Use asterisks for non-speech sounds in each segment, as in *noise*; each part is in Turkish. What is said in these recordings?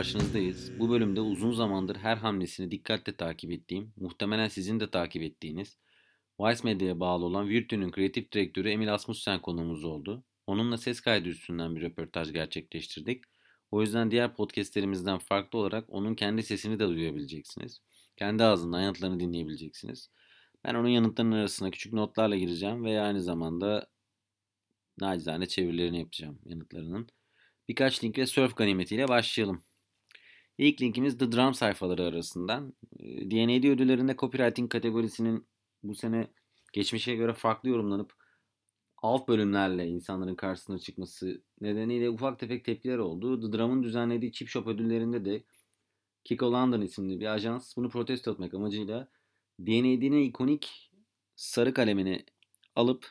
Karşınızdayız. Bu bölümde uzun zamandır her hamlesini dikkatle takip ettiğim, muhtemelen sizin de takip ettiğiniz, Vice Media'ya bağlı olan Virtu'nun kreatif direktörü Emil Asmussen konuğumuz oldu. Onunla ses kaydı üstünden bir röportaj gerçekleştirdik. O yüzden diğer podcastlerimizden farklı olarak onun kendi sesini de duyabileceksiniz. Kendi ağzından yanıtlarını dinleyebileceksiniz. Ben onun yanıtlarının arasına küçük notlarla gireceğim ve aynı zamanda nacizane çevirilerini yapacağım yanıtlarının. Birkaç link ve surf ganimetiyle başlayalım. İlk linkimiz The Drum sayfaları arasından. Ee, D&AD ödüllerinde copywriting kategorisinin bu sene geçmişe göre farklı yorumlanıp alt bölümlerle insanların karşısına çıkması nedeniyle ufak tefek tepkiler oldu. The Drum'ın düzenlediği Chip Shop ödüllerinde de Kiko London isimli bir ajans bunu protesto etmek amacıyla D&AD'nin ikonik sarı kalemini alıp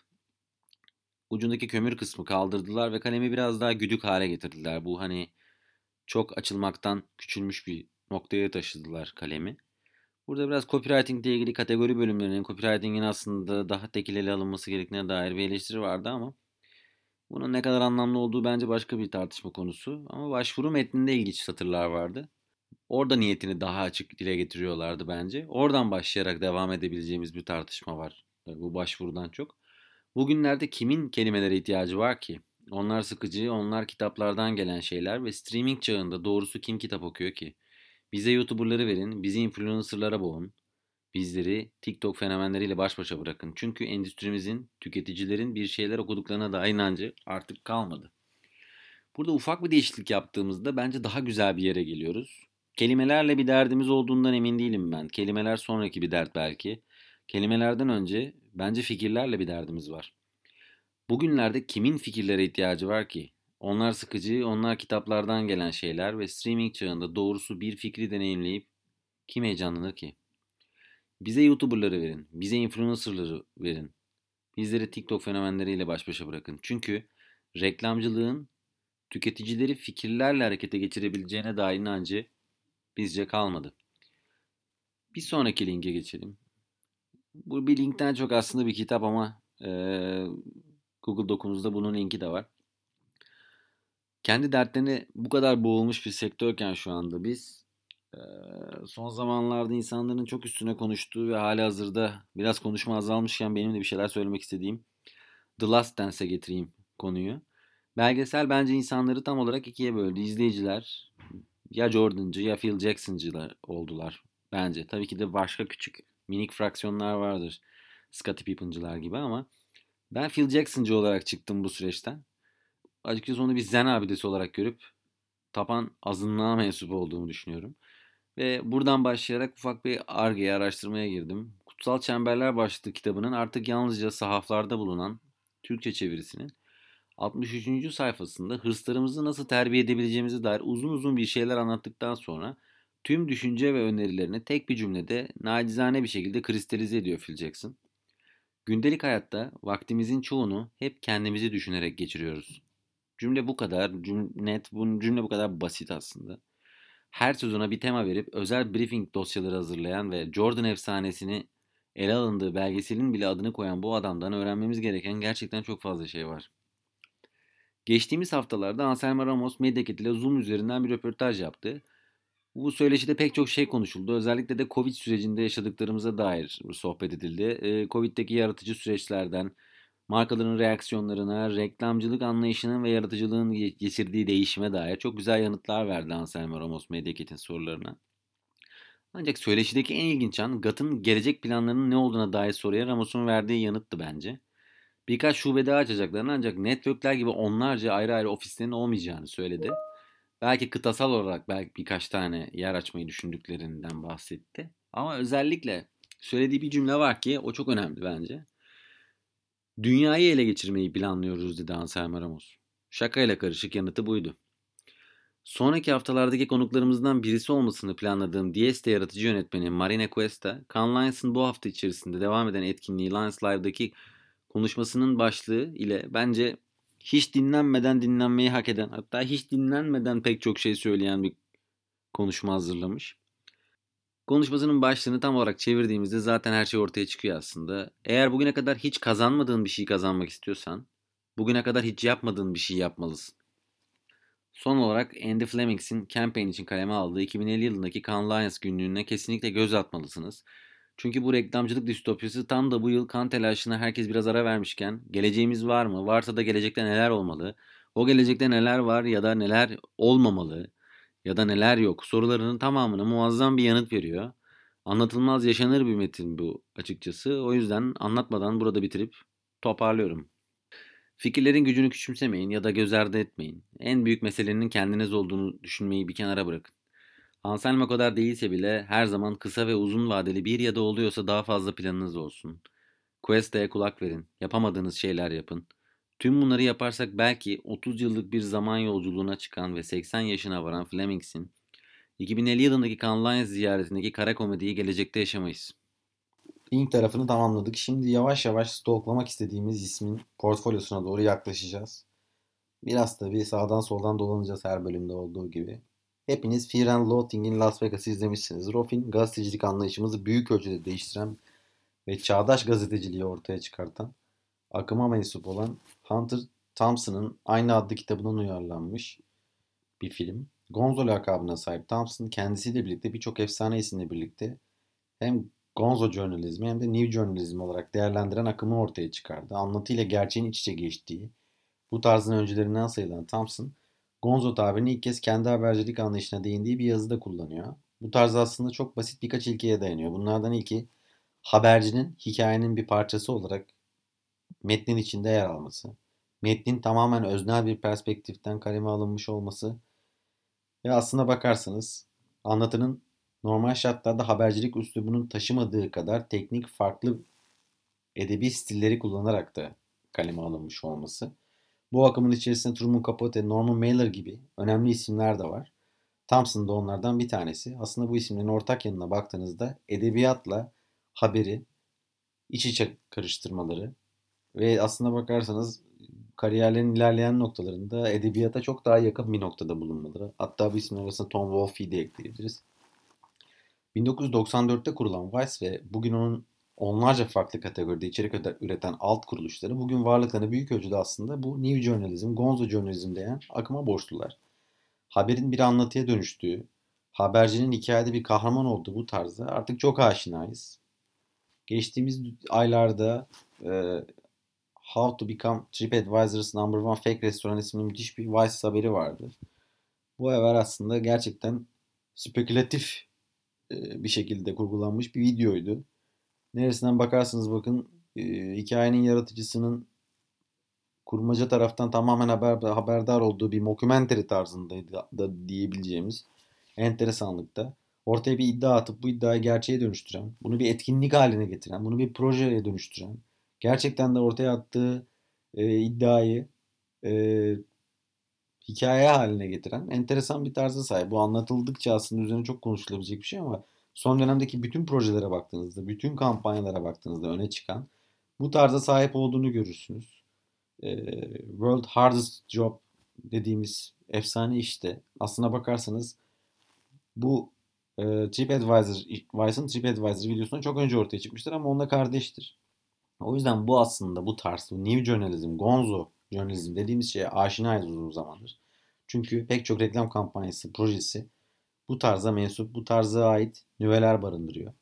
ucundaki kömür kısmı kaldırdılar ve kalemi biraz daha güdük hale getirdiler. Bu hani çok açılmaktan küçülmüş bir noktaya taşıdılar kalemi. Burada biraz copywriting ile ilgili kategori bölümlerinin copywriting'in aslında daha tekil ele alınması gerektiğine dair bir eleştiri vardı ama bunun ne kadar anlamlı olduğu bence başka bir tartışma konusu. Ama başvuru metninde ilginç satırlar vardı. Orada niyetini daha açık dile getiriyorlardı bence. Oradan başlayarak devam edebileceğimiz bir tartışma var bu başvurudan çok. Bugünlerde kimin kelimelere ihtiyacı var ki? Onlar sıkıcı, onlar kitaplardan gelen şeyler ve streaming çağında doğrusu kim kitap okuyor ki? Bize YouTuber'ları verin, bizi influencer'lara boğun. Bizleri TikTok fenomenleriyle baş başa bırakın. Çünkü endüstrimizin, tüketicilerin bir şeyler okuduklarına dair inancı artık kalmadı. Burada ufak bir değişiklik yaptığımızda bence daha güzel bir yere geliyoruz. Kelimelerle bir derdimiz olduğundan emin değilim ben. Kelimeler sonraki bir dert belki. Kelimelerden önce bence fikirlerle bir derdimiz var. Bugünlerde kimin fikirlere ihtiyacı var ki? Onlar sıkıcı, onlar kitaplardan gelen şeyler ve streaming çağında doğrusu bir fikri deneyimleyip kim heyecanlanır ki? Bize YouTuber'ları verin, bize influencer'ları verin. Bizleri TikTok fenomenleriyle baş başa bırakın. Çünkü reklamcılığın tüketicileri fikirlerle harekete geçirebileceğine dair inancı bizce kalmadı. Bir sonraki linke geçelim. Bu bir linkten çok aslında bir kitap ama e, Google Dokumuzda bunun linki de var. Kendi dertlerine bu kadar boğulmuş bir sektörken şu anda biz son zamanlarda insanların çok üstüne konuştuğu ve hali hazırda biraz konuşma azalmışken benim de bir şeyler söylemek istediğim The Last Dance'e getireyim konuyu. Belgesel bence insanları tam olarak ikiye böldü. İzleyiciler ya Jordan'cı ya Phil Jackson'cılar oldular bence. Tabii ki de başka küçük minik fraksiyonlar vardır. Scottie Pippen'cılar gibi ama ben Phil Jackson'cı olarak çıktım bu süreçten. Açıkçası onu bir zen abidesi olarak görüp tapan azınlığa mensup olduğumu düşünüyorum. Ve buradan başlayarak ufak bir argeye araştırmaya girdim. Kutsal Çemberler başlıklı kitabının artık yalnızca sahaflarda bulunan Türkçe çevirisinin 63. sayfasında hırslarımızı nasıl terbiye edebileceğimize dair uzun uzun bir şeyler anlattıktan sonra tüm düşünce ve önerilerini tek bir cümlede nacizane bir şekilde kristalize ediyor Phil Jackson. Gündelik hayatta vaktimizin çoğunu hep kendimizi düşünerek geçiriyoruz. Cümle bu kadar cüm net, bu cümle bu kadar basit aslında. Her sezona bir tema verip özel briefing dosyaları hazırlayan ve Jordan efsanesini ele alındığı belgeselin bile adını koyan bu adamdan öğrenmemiz gereken gerçekten çok fazla şey var. Geçtiğimiz haftalarda Anselmo Ramos Medyakit ile Zoom üzerinden bir röportaj yaptı. Bu söyleşide pek çok şey konuşuldu. Özellikle de Covid sürecinde yaşadıklarımıza dair sohbet edildi. Covid'deki yaratıcı süreçlerden, markaların reaksiyonlarına, reklamcılık anlayışının ve yaratıcılığın geçirdiği değişime dair çok güzel yanıtlar verdi Anselmo Ramos Medyakit'in sorularına. Ancak söyleşideki en ilginç an GAT'ın gelecek planlarının ne olduğuna dair soruya Ramos'un verdiği yanıttı bence. Birkaç şube daha açacaklarını ancak networkler gibi onlarca ayrı ayrı ofislerin olmayacağını söyledi. Belki kıtasal olarak belki birkaç tane yer açmayı düşündüklerinden bahsetti. Ama özellikle söylediği bir cümle var ki o çok önemli bence. Dünyayı ele geçirmeyi planlıyoruz dedi Anselmo Ramos. Şakayla karışık yanıtı buydu. Sonraki haftalardaki konuklarımızdan birisi olmasını planladığım Dieste yaratıcı yönetmeni Marina Cuesta, Lions'ın bu hafta içerisinde devam eden etkinliği Lions Live'daki konuşmasının başlığı ile bence hiç dinlenmeden dinlenmeyi hak eden hatta hiç dinlenmeden pek çok şey söyleyen bir konuşma hazırlamış. Konuşmasının başlığını tam olarak çevirdiğimizde zaten her şey ortaya çıkıyor aslında. Eğer bugüne kadar hiç kazanmadığın bir şey kazanmak istiyorsan, bugüne kadar hiç yapmadığın bir şey yapmalısın. Son olarak Andy Flemings'in Campaign için kaleme aldığı 2050 yılındaki Cannes Lions günlüğüne kesinlikle göz atmalısınız. Çünkü bu reklamcılık distopyası tam da bu yıl kan telaşına herkes biraz ara vermişken geleceğimiz var mı? Varsa da gelecekte neler olmalı? O gelecekte neler var ya da neler olmamalı? Ya da neler yok? Sorularının tamamına muazzam bir yanıt veriyor. Anlatılmaz yaşanır bir metin bu açıkçası. O yüzden anlatmadan burada bitirip toparlıyorum. Fikirlerin gücünü küçümsemeyin ya da göz ardı etmeyin. En büyük meselenin kendiniz olduğunu düşünmeyi bir kenara bırakın. Anselmo kadar değilse bile her zaman kısa ve uzun vadeli bir ya da oluyorsa daha fazla planınız olsun. Questa'ya kulak verin. Yapamadığınız şeyler yapın. Tüm bunları yaparsak belki 30 yıllık bir zaman yolculuğuna çıkan ve 80 yaşına varan Flemings'in 2050 yılındaki Cannes ziyaretindeki kara komediyi gelecekte yaşamayız. Link tarafını tamamladık. Şimdi yavaş yavaş stalklamak istediğimiz ismin portfolyosuna doğru yaklaşacağız. Biraz tabii sağdan soldan dolanacağız her bölümde olduğu gibi. Hepiniz Fear and Loathing'in Las Vegas'ı izlemişsiniz. Roffin gazetecilik anlayışımızı büyük ölçüde değiştiren ve çağdaş gazeteciliği ortaya çıkartan, akıma mensup olan Hunter Thompson'ın aynı adlı kitabından uyarlanmış bir film. Gonzo lakabına sahip Thompson kendisiyle birlikte birçok efsane isimle birlikte hem Gonzo jurnalizmi hem de New Journalism olarak değerlendiren akımı ortaya çıkardı. Anlatıyla gerçeğin iç içe geçtiği, bu tarzın öncülerinden sayılan Thompson, Gonzo tabirini ilk kez kendi habercilik anlayışına değindiği bir yazıda kullanıyor. Bu tarz aslında çok basit birkaç ilkeye dayanıyor. Bunlardan ilki habercinin hikayenin bir parçası olarak metnin içinde yer alması. Metnin tamamen öznel bir perspektiften kaleme alınmış olması ve aslına bakarsanız anlatının normal şartlarda habercilik üslubunun taşımadığı kadar teknik farklı edebi stilleri kullanarak da kaleme alınmış olması. Bu akımın içerisinde Truman Capote, Norman Mailer gibi önemli isimler de var. Thompson da onlardan bir tanesi. Aslında bu isimlerin ortak yanına baktığınızda edebiyatla haberi iç içe karıştırmaları ve aslında bakarsanız kariyerlerin ilerleyen noktalarında edebiyata çok daha yakın bir noktada bulunmaları. Hatta bu isimler arasında Tom Wolfe de ekleyebiliriz. 1994'te kurulan Vice ve bugün onun onlarca farklı kategoride içerik üreten alt kuruluşları bugün varlıklarını büyük ölçüde aslında bu New Journalism, Gonzo Journalism diyen akıma borçlular. Haberin bir anlatıya dönüştüğü, habercinin hikayede bir kahraman olduğu bu tarzda artık çok aşinayız. Geçtiğimiz aylarda e, How to Become TripAdvisor's Number One Fake Restaurant isimli müthiş bir Vice haberi vardı. Bu haber aslında gerçekten spekülatif e, bir şekilde kurgulanmış bir videoydu. Neresinden bakarsanız bakın e, hikayenin yaratıcısının kurmaca taraftan tamamen haber, haberdar olduğu bir mockumentary tarzındaydı da diyebileceğimiz enteresanlıkta. Ortaya bir iddia atıp bu iddiayı gerçeğe dönüştüren, bunu bir etkinlik haline getiren, bunu bir projeye dönüştüren, gerçekten de ortaya attığı e, iddiayı e, hikaye haline getiren enteresan bir tarza sahip. Bu anlatıldıkça aslında üzerine çok konuşulabilecek bir şey ama son dönemdeki bütün projelere baktığınızda, bütün kampanyalara baktığınızda öne çıkan bu tarza sahip olduğunu görürsünüz. World Hardest Job dediğimiz efsane işte aslına bakarsanız bu TripAdvisor, Vice'ın TripAdvisor videosundan çok önce ortaya çıkmıştır ama onunla kardeştir. O yüzden bu aslında bu tarz, bu New Journalism, Gonzo Journalism dediğimiz şeye aşinayız uzun zamandır. Çünkü pek çok reklam kampanyası, projesi bu tarza mensup, bu tarza ait nüveler barındırıyor.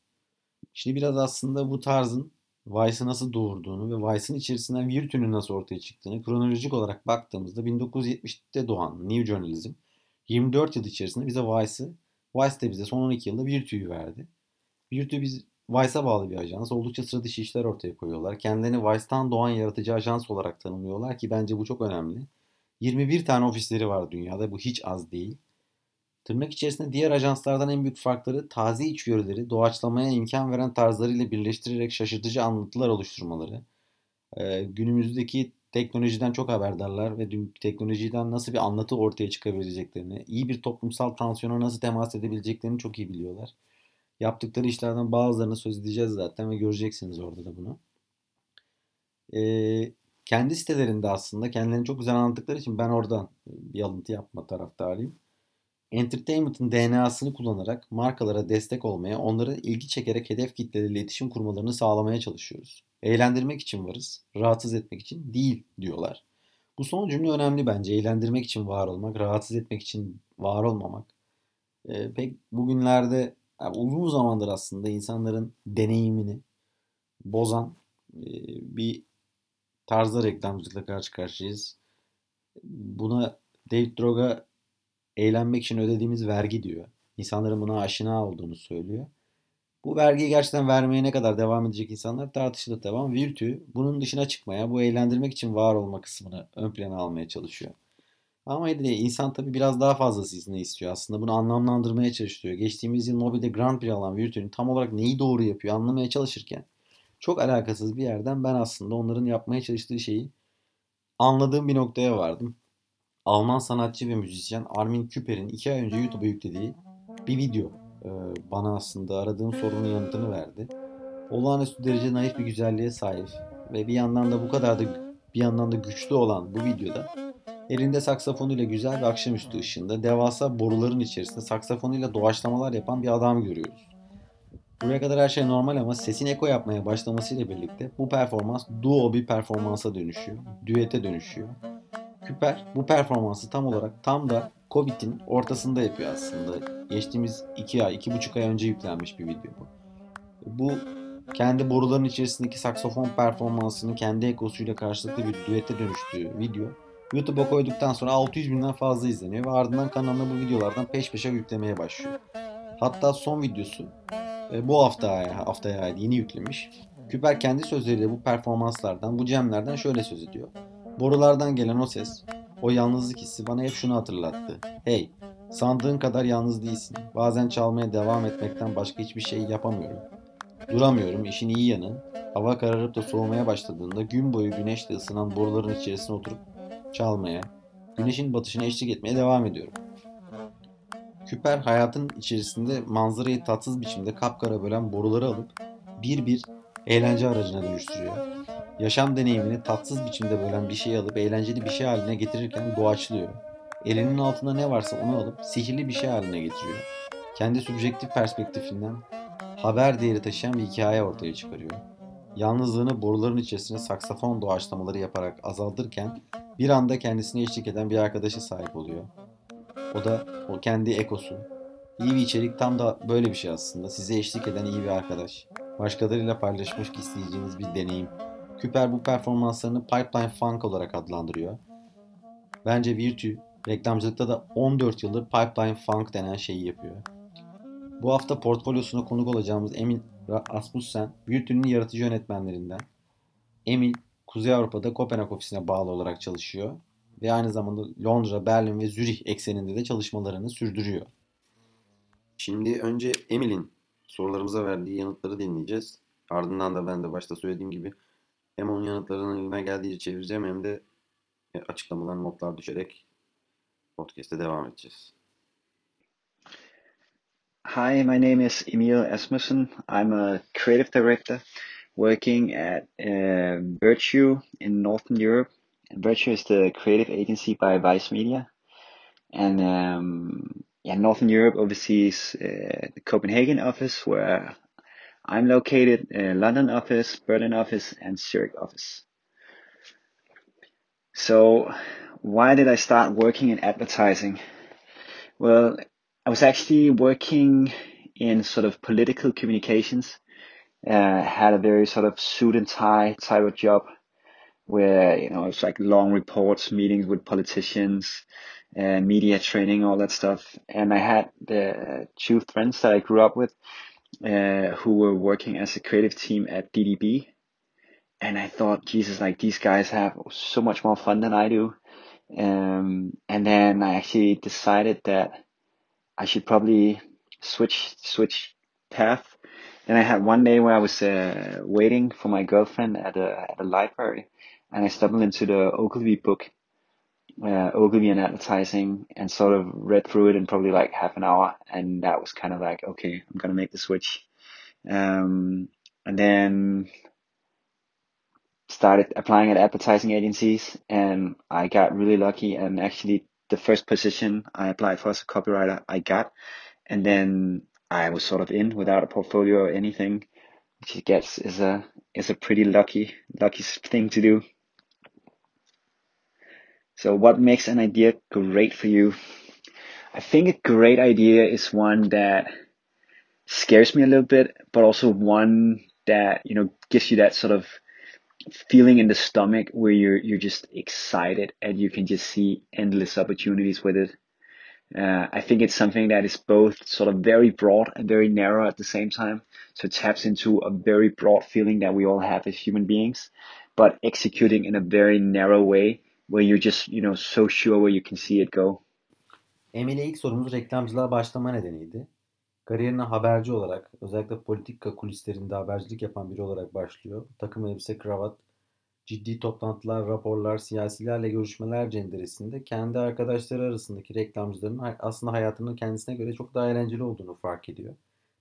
Şimdi biraz aslında bu tarzın Vice'ı nasıl doğurduğunu ve Vice'ın içerisinden Virtu'nun nasıl ortaya çıktığını kronolojik olarak baktığımızda 1970'te doğan New Journalism 24 yıl içerisinde bize Vice'ı, Vice de bize son 12 yılda Virtu'yu verdi. Virtu biz Vice'a bağlı bir ajans. Oldukça sıra dışı işler ortaya koyuyorlar. Kendilerini Vice'tan doğan yaratıcı ajans olarak tanımlıyorlar ki bence bu çok önemli. 21 tane ofisleri var dünyada. Bu hiç az değil. Tırnak içerisinde diğer ajanslardan en büyük farkları taze içgörüleri doğaçlamaya imkan veren tarzlarıyla birleştirerek şaşırtıcı anlatılar oluşturmaları. Ee, günümüzdeki teknolojiden çok haberdarlar ve teknolojiden nasıl bir anlatı ortaya çıkabileceklerini, iyi bir toplumsal tansiyona nasıl temas edebileceklerini çok iyi biliyorlar. Yaptıkları işlerden bazılarını söz edeceğiz zaten ve göreceksiniz orada da bunu. Ee, kendi sitelerinde aslında kendilerini çok güzel anlattıkları için ben oradan bir alıntı yapma taraftarıyım. Entertainment'ın DNA'sını kullanarak markalara destek olmaya, onları ilgi çekerek hedef kitleleriyle iletişim kurmalarını sağlamaya çalışıyoruz. Eğlendirmek için varız, rahatsız etmek için değil diyorlar. Bu son cümle önemli bence. Eğlendirmek için var olmak, rahatsız etmek için var olmamak. Ee, pek bugünlerde yani uzun zamandır aslında insanların deneyimini bozan e, bir tarzda reklamcılıkla karşı karşıyayız. Buna David Droga eğlenmek için ödediğimiz vergi diyor. İnsanların buna aşina olduğunu söylüyor. Bu vergiyi gerçekten vermeye ne kadar devam edecek insanlar tartışılır devam. Virtü bunun dışına çıkmaya, bu eğlendirmek için var olma kısmını ön plana almaya çalışıyor. Ama de insan tabii biraz daha fazlasını istiyor aslında. Bunu anlamlandırmaya çalışıyor. Geçtiğimiz yıl Mobil'de Grand Prix alan Virtu'nun tam olarak neyi doğru yapıyor anlamaya çalışırken çok alakasız bir yerden ben aslında onların yapmaya çalıştığı şeyi anladığım bir noktaya vardım. Alman sanatçı ve müzisyen Armin Küper'in iki ay önce YouTube'a yüklediği bir video e, bana aslında aradığım sorunun yanıtını verdi. Olağanüstü derece naif bir güzelliğe sahip ve bir yandan da bu kadar da bir yandan da güçlü olan bu videoda elinde saksafonuyla güzel bir akşamüstü ışığında devasa boruların içerisinde saksafonuyla doğaçlamalar yapan bir adam görüyoruz. Buraya kadar her şey normal ama sesin eko yapmaya başlamasıyla birlikte bu performans duo bir performansa dönüşüyor. Düete dönüşüyor. Küper bu performansı tam olarak tam da Covid'in ortasında yapıyor aslında. Geçtiğimiz 2 ay, 2,5 ay önce yüklenmiş bir video bu. Bu kendi boruların içerisindeki saksofon performansının kendi ekosuyla karşılıklı bir düete dönüştüğü video YouTube'a koyduktan sonra 600 binden fazla izleniyor ve ardından kanalına bu videolardan peş peşe yüklemeye başlıyor. Hatta son videosu e, bu haftaya, haftaya yeni yüklemiş. Küper kendi sözleriyle bu performanslardan, bu cemlerden şöyle söz ediyor. Borulardan gelen o ses, o yalnızlık hissi bana hep şunu hatırlattı. Hey, sandığın kadar yalnız değilsin. Bazen çalmaya devam etmekten başka hiçbir şey yapamıyorum. Duramıyorum. İşin iyi yanı hava kararıp da soğumaya başladığında gün boyu güneşte ısınan boruların içerisine oturup çalmaya, güneşin batışına eşlik etmeye devam ediyorum. Küper hayatın içerisinde manzarayı tatsız biçimde kapkara bölen boruları alıp bir bir eğlence aracına dönüştürüyor. Yaşam deneyimini tatsız biçimde bölen bir şey alıp eğlenceli bir şey haline getirirken doğaçlıyor. Elinin altında ne varsa onu alıp sihirli bir şey haline getiriyor. Kendi subjektif perspektifinden haber değeri taşıyan bir hikaye ortaya çıkarıyor. Yalnızlığını boruların içerisine saksafon doğaçlamaları yaparak azaltırken bir anda kendisine eşlik eden bir arkadaşa sahip oluyor. O da o kendi ekosu. İyi bir içerik tam da böyle bir şey aslında. Size eşlik eden iyi bir arkadaş. Başkalarıyla paylaşmak isteyeceğiniz bir deneyim. Küper bu performanslarını Pipeline Funk olarak adlandırıyor. Bence Virtue reklamcılıkta da 14 yıldır Pipeline Funk denen şeyi yapıyor. Bu hafta portfolyosuna konuk olacağımız Emil Asmussen, Virtue'nin yaratıcı yönetmenlerinden. Emil, Kuzey Avrupa'da Kopenhag ofisine bağlı olarak çalışıyor ve aynı zamanda Londra, Berlin ve Zürih ekseninde de çalışmalarını sürdürüyor. Şimdi önce Emil'in sorularımıza verdiği yanıtları dinleyeceğiz. Ardından da ben de başta söylediğim gibi hem onun yanıtlarını geldiğince çevireceğim hem de açıklamalar, notlar düşerek podcast'e devam edeceğiz. Hi, my name is Emil Asmussen. I'm a creative director working at uh, Virtue in Northern Europe. Virtue is the creative agency by Vice Media. And um, yeah, Northern Europe oversees uh, the Copenhagen office where I'm located, uh, London office, Berlin office, and Zurich office. So, why did I start working in advertising? Well, I was actually working in sort of political communications. Uh, had a very sort of suit and tie type of job where, you know, it was like long reports, meetings with politicians, uh, media training, all that stuff. And I had the two friends that I grew up with, uh, who were working as a creative team at DDB. And I thought, Jesus, like these guys have so much more fun than I do. Um, and then I actually decided that I should probably switch, switch path. And I had one day where I was, uh, waiting for my girlfriend at a, at a library and I stumbled into the Ogilvy book uh, Ogilvy and advertising and sort of read through it in probably like half an hour. And that was kind of like, okay, I'm going to make the switch. Um, and then started applying at advertising agencies and I got really lucky and actually the first position I applied for as a copywriter I got and then I was sort of in without a portfolio or anything which I guess is a is a pretty lucky lucky thing to do so what makes an idea great for you? I think a great idea is one that scares me a little bit, but also one that, you know, gives you that sort of feeling in the stomach where you're, you're just excited and you can just see endless opportunities with it. Uh, I think it's something that is both sort of very broad and very narrow at the same time. So it taps into a very broad feeling that we all have as human beings, but executing in a very narrow way where you're just, you know, so sure where you can see it go? Emile ilk sorumuz reklamcılığa başlama nedeniydi. Kariyerine haberci olarak, özellikle politika kulislerinde habercilik yapan biri olarak başlıyor. Takım elbise, kravat, ciddi toplantılar, raporlar, siyasilerle görüşmeler cenderesinde kendi arkadaşları arasındaki reklamcıların aslında hayatının kendisine göre çok daha eğlenceli olduğunu fark ediyor.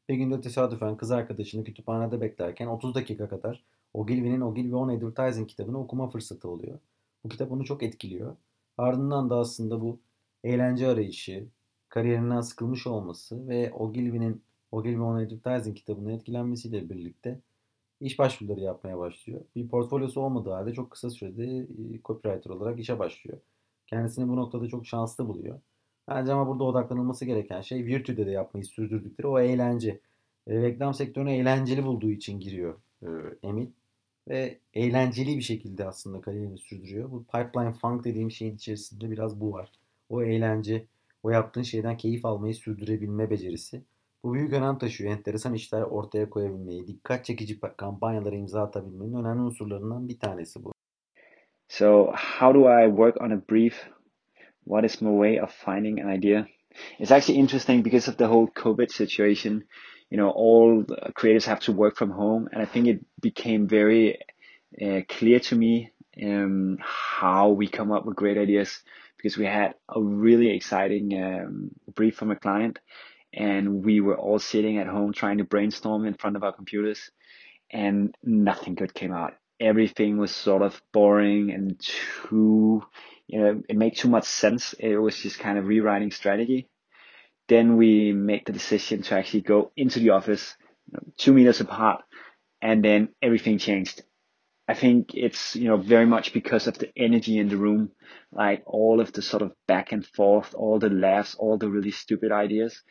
Bir günde tesadüfen kız arkadaşını kütüphanede beklerken 30 dakika kadar Ogilvy'nin Ogilvy on Advertising kitabını okuma fırsatı oluyor. Bu kitap onu çok etkiliyor. Ardından da aslında bu eğlence arayışı, kariyerinden sıkılmış olması ve Ogilvy'nin Ogilvy on Advertising kitabının etkilenmesiyle birlikte iş başvuruları yapmaya başlıyor. Bir portfolyosu olmadığı halde çok kısa sürede e, copywriter olarak işe başlıyor. Kendisini bu noktada çok şanslı buluyor. Bence ama burada odaklanılması gereken şey Virtue'de de yapmayı sürdürdükleri o eğlence. E, reklam sektörüne eğlenceli bulduğu için giriyor e, Emil ve eğlenceli bir şekilde aslında kariyerini sürdürüyor. Bu pipeline funk dediğim şeyin içerisinde biraz bu var. O eğlence, o yaptığın şeyden keyif almayı sürdürebilme becerisi. Bu büyük önem taşıyor. Enteresan işler ortaya koyabilmeyi, dikkat çekici kampanyalara imza atabilmenin önemli unsurlarından bir tanesi bu. So, how do I work on a brief? What is my way of finding an idea? It's actually interesting because of the whole COVID situation. You know, all creators have to work from home. And I think it became very uh, clear to me um, how we come up with great ideas because we had a really exciting um, brief from a client and we were all sitting at home trying to brainstorm in front of our computers and nothing good came out. Everything was sort of boring and too, you know, it made too much sense. It was just kind of rewriting strategy. Then we made the decision to actually go into the office, you know, two meters apart, and then everything changed. I think it's, you know, very much because of the energy in the room, like all of the sort of back and forth, all the laughs, all the really stupid ideas.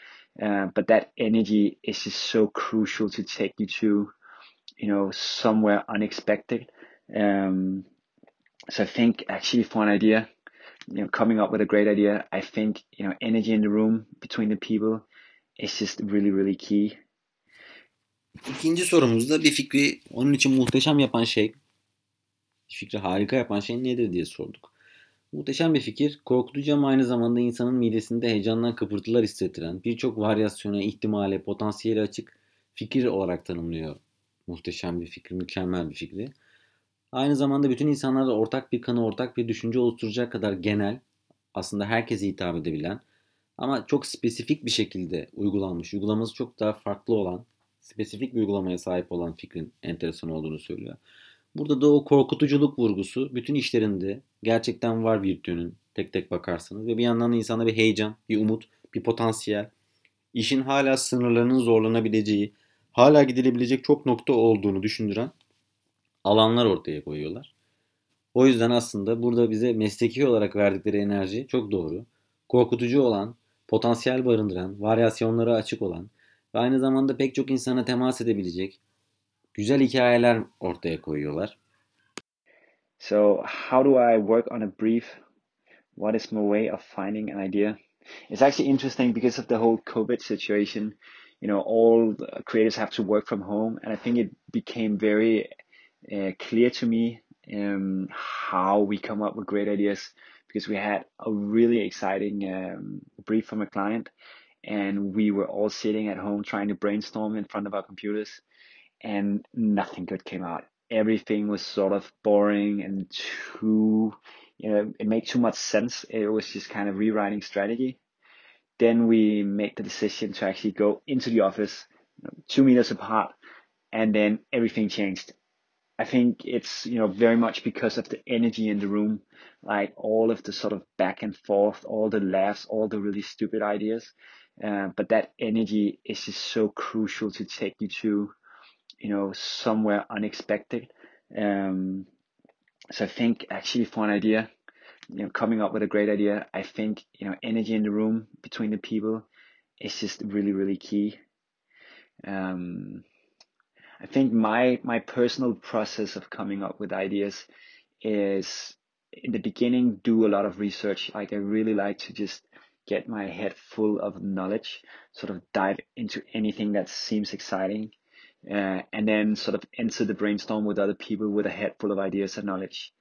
Uh, but that energy is just so crucial to take you to, you know, somewhere unexpected. Um, so I think actually for an idea, you know, coming up with a great idea, I think, you know, energy in the room between the people is just really, really key. İkinci sorumuzda bir fikri onun için muhteşem yapan şey, fikri harika yapan şey nedir diye sorduk. Muhteşem bir fikir, korkutucu ama aynı zamanda insanın midesinde heyecandan kıpırtılar hissettiren, birçok varyasyona, ihtimale, potansiyeli açık fikir olarak tanımlıyor. Muhteşem bir fikir, mükemmel bir fikri. Aynı zamanda bütün insanlarda ortak bir kanı, ortak bir düşünce oluşturacak kadar genel, aslında herkese hitap edebilen ama çok spesifik bir şekilde uygulanmış, uygulaması çok daha farklı olan, spesifik bir uygulamaya sahip olan fikrin enteresan olduğunu söylüyor. Burada da o korkutuculuk vurgusu bütün işlerinde gerçekten var virtüünün tek tek bakarsanız ve bir yandan da insanda bir heyecan, bir umut, bir potansiyel, işin hala sınırlarının zorlanabileceği, hala gidilebilecek çok nokta olduğunu düşündüren alanlar ortaya koyuyorlar. O yüzden aslında burada bize mesleki olarak verdikleri enerji çok doğru. Korkutucu olan, potansiyel barındıran, varyasyonlara açık olan ve aynı zamanda pek çok insana temas edebilecek güzel hikayeler ortaya koyuyorlar. So how do I work on a brief? What is my way of finding an idea? It's actually interesting because of the whole COVID situation. You know, all creators have to work from home, and I think it became very uh, clear to me um, how we come up with great ideas because we had a really exciting um, brief from a client and we were all sitting at home trying to brainstorm in front of our computers and nothing good came out. Everything was sort of boring and too, you know, it made too much sense. It was just kind of rewriting strategy. Then we made the decision to actually go into the office, you know, two meters apart, and then everything changed. I think it's, you know, very much because of the energy in the room, like all of the sort of back and forth, all the laughs, all the really stupid ideas. Uh, but that energy is just so crucial to take you to, you know, somewhere unexpected. Um, so I think actually for an idea, you know, coming up with a great idea, I think, you know, energy in the room between the people is just really, really key. Um, I think my my personal process of coming up with ideas is in the beginning do a lot of research. Like I really like to just get my head full of knowledge, sort of dive into anything that seems exciting, uh, and then sort of enter the brainstorm with other people with a head full of ideas and knowledge.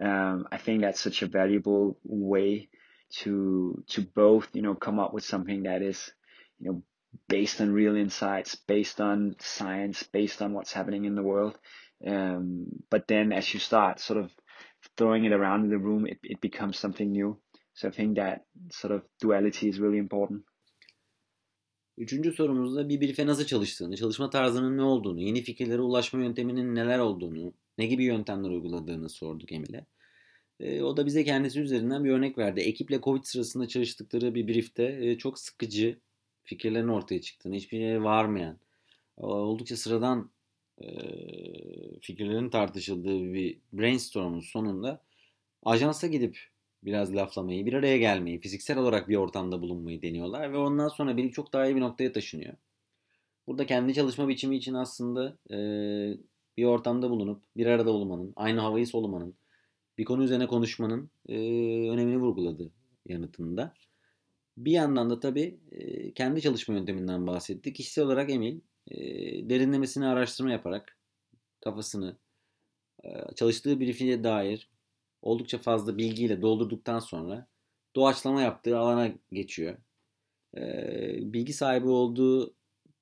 Um, I think that's such a valuable way to to both you know come up with something that is you know based on real insights, based on science, based on what's happening in the world. Um, but then as you start sort of throwing it around in the room, it, it becomes something new. So I think that sort of duality is really important. Üçüncü sorumuzda bir brief'e nasıl çalıştığını, çalışma tarzının ne olduğunu, yeni fikirlere ulaşma yönteminin neler olduğunu, ne gibi yöntemler uyguladığını sorduk Emil'e. E, o da bize kendisi üzerinden bir örnek verdi. Ekiple Covid sırasında çalıştıkları bir brief'te e, çok sıkıcı, fikirlerin ortaya çıktığını, hiçbir yere varmayan, oldukça sıradan fikirlerin tartışıldığı bir brainstorm'un sonunda ajansa gidip biraz laflamayı, bir araya gelmeyi, fiziksel olarak bir ortamda bulunmayı deniyorlar ve ondan sonra biri çok daha iyi bir noktaya taşınıyor. Burada kendi çalışma biçimi için aslında bir ortamda bulunup bir arada olmanın, aynı havayı solumanın, bir konu üzerine konuşmanın önemini vurguladı yanıtında. Bir yandan da tabii kendi çalışma yönteminden bahsettik. Kişisel olarak Emil derinlemesine araştırma yaparak kafasını çalıştığı briefing'e dair oldukça fazla bilgiyle doldurduktan sonra doğaçlama yaptığı alana geçiyor. Bilgi sahibi olduğu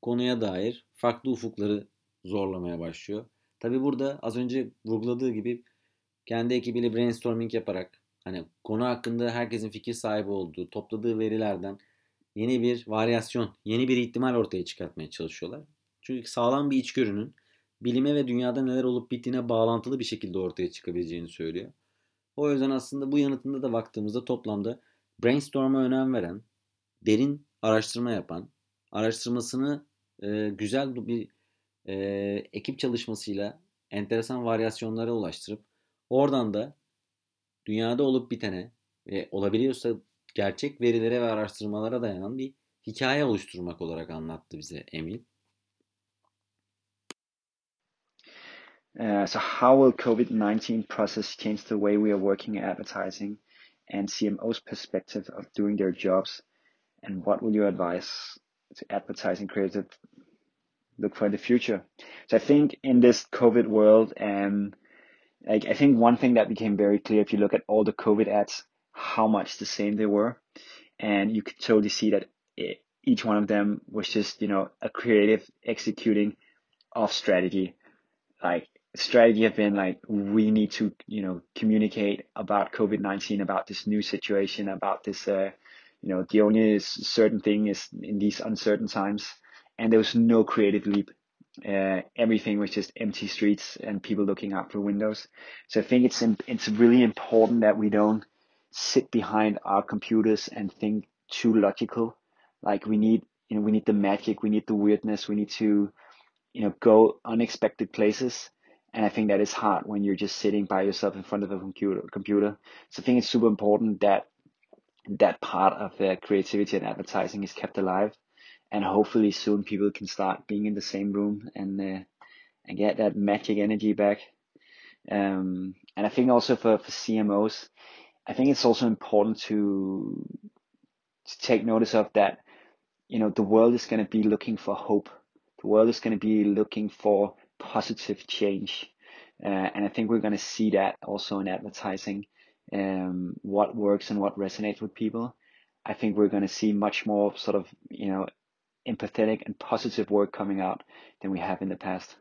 konuya dair farklı ufukları zorlamaya başlıyor. Tabi burada az önce vurguladığı gibi kendi ekibiyle brainstorming yaparak hani konu hakkında herkesin fikir sahibi olduğu, topladığı verilerden yeni bir varyasyon, yeni bir ihtimal ortaya çıkartmaya çalışıyorlar. Çünkü sağlam bir içgörünün bilime ve dünyada neler olup bittiğine bağlantılı bir şekilde ortaya çıkabileceğini söylüyor. O yüzden aslında bu yanıtında da baktığımızda toplamda brainstorm'a önem veren, derin araştırma yapan, araştırmasını e, güzel bir e, ekip çalışmasıyla enteresan varyasyonlara ulaştırıp oradan da dünyada olup bitene ve olabiliyorsa gerçek verilere ve araştırmalara dayanan bir hikaye oluşturmak olarak anlattı bize Emil. Uh, so how will COVID-19 process change the way we are working in advertising and CMO's perspective of doing their jobs? And what will you advise to advertising creative look for in the future? So I think in this COVID world, um, like I think one thing that became very clear if you look at all the COVID ads, how much the same they were, and you could totally see that it, each one of them was just you know a creative executing of strategy. Like strategy have been like we need to you know communicate about COVID nineteen, about this new situation, about this. Uh, you know, the only certain thing is in these uncertain times, and there was no creative leap uh, everything was just empty streets and people looking out for windows. So I think it's it's really important that we don't sit behind our computers and think too logical. Like we need you know we need the magic, we need the weirdness, we need to you know go unexpected places. And I think that is hard when you're just sitting by yourself in front of a computer. Computer. So I think it's super important that that part of the creativity and advertising is kept alive and hopefully soon people can start being in the same room and uh, and get that magic energy back. Um, and I think also for, for CMOs, I think it's also important to to take notice of that. You know, the world is going to be looking for hope. The world is going to be looking for positive change, uh, and I think we're going to see that also in advertising. Um, what works and what resonates with people. I think we're going to see much more sort of you know empathetic and positive work coming out than we have in the past.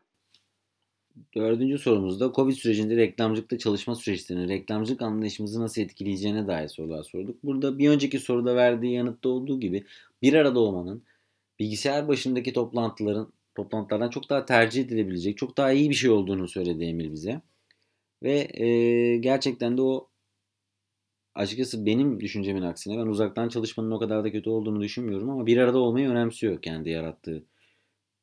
Dördüncü sorumuzda Covid sürecinde reklamcılıkta çalışma süreçlerini, reklamcılık anlayışımızı nasıl etkileyeceğine dair sorular sorduk. Burada bir önceki soruda verdiği yanıtta olduğu gibi bir arada olmanın bilgisayar başındaki toplantıların toplantılardan çok daha tercih edilebilecek, çok daha iyi bir şey olduğunu söyledi Emil bize. Ve e, gerçekten de o açıkçası benim düşüncemin aksine ben uzaktan çalışmanın o kadar da kötü olduğunu düşünmüyorum ama bir arada olmayı önemsiyor kendi yarattığı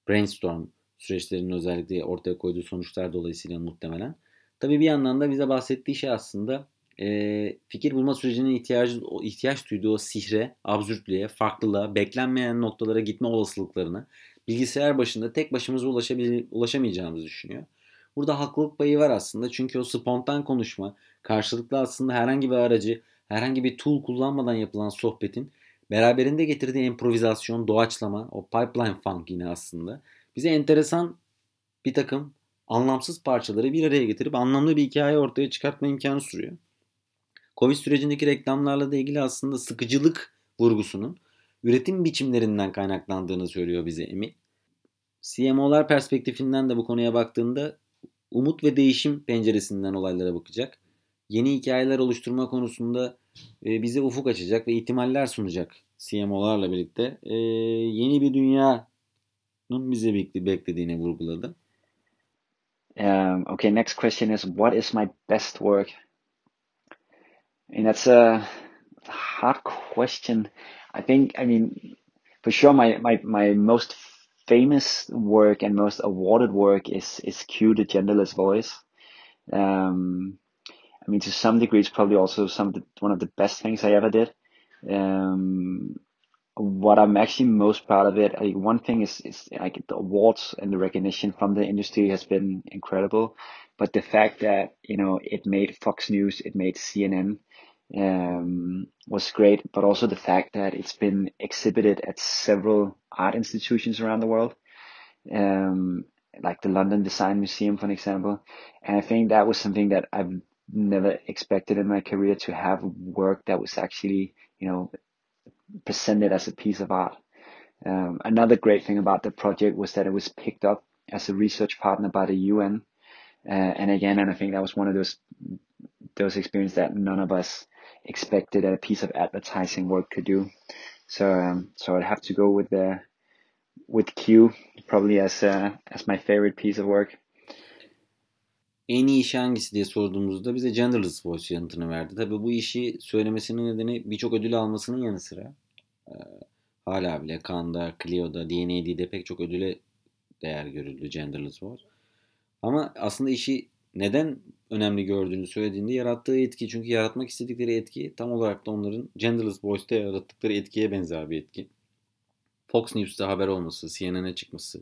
brainstorm süreçlerinin özellikle ortaya koyduğu sonuçlar dolayısıyla muhtemelen. Tabii bir yandan da bize bahsettiği şey aslında e, fikir bulma sürecinin ihtiyacı, ihtiyaç duyduğu o sihre, absürtlüğe, farklılığa, beklenmeyen noktalara gitme olasılıklarını bilgisayar başında tek başımıza ulaşamayacağımızı düşünüyor. Burada haklılık payı var aslında çünkü o spontan konuşma, karşılıklı aslında herhangi bir aracı, herhangi bir tool kullanmadan yapılan sohbetin beraberinde getirdiği improvizasyon, doğaçlama, o pipeline funk yine aslında bize enteresan bir takım anlamsız parçaları bir araya getirip anlamlı bir hikaye ortaya çıkartma imkanı sürüyor. Covid sürecindeki reklamlarla da ilgili aslında sıkıcılık vurgusunun üretim biçimlerinden kaynaklandığını söylüyor bize Emil. CMO'lar perspektifinden de bu konuya baktığında umut ve değişim penceresinden olaylara bakacak yeni hikayeler oluşturma konusunda e, bize ufuk açacak ve ihtimaller sunacak CMO'larla birlikte. E, yeni bir dünyanın bize beklediğini vurguladı. Um, okay, next question is what is my best work? And that's a hard question. I think, I mean, for sure, my, my, my most famous work and most awarded work is, is Q, the genderless voice. Um, I mean, to some degree, it's probably also some of the, one of the best things I ever did. Um, what I'm actually most proud of it, I, one thing is, is like the awards and the recognition from the industry has been incredible. But the fact that, you know, it made Fox News, it made CNN, um, was great. But also the fact that it's been exhibited at several art institutions around the world. Um, like the London Design Museum, for example. And I think that was something that I've never expected in my career to have work that was actually, you know, presented as a piece of art. Um, another great thing about the project was that it was picked up as a research partner by the UN. Uh, and again, and I think that was one of those those experiences that none of us expected that a piece of advertising work could do. So um, so I'd have to go with the with Q probably as uh, as my favorite piece of work. En iyi işi hangisi diye sorduğumuzda bize Genderless Voice yanıtını verdi. Tabii bu işi söylemesinin nedeni birçok ödül almasının yanı sıra e, hala bile Cannes'da, Clio'da, DNAD'de pek çok ödüle değer görüldü Genderless Voice. Ama aslında işi neden önemli gördüğünü söylediğinde yarattığı etki. Çünkü yaratmak istedikleri etki tam olarak da onların Genderless Voice'te yarattıkları etkiye benzer bir etki. Fox News'ta haber olması, CNN'e çıkması,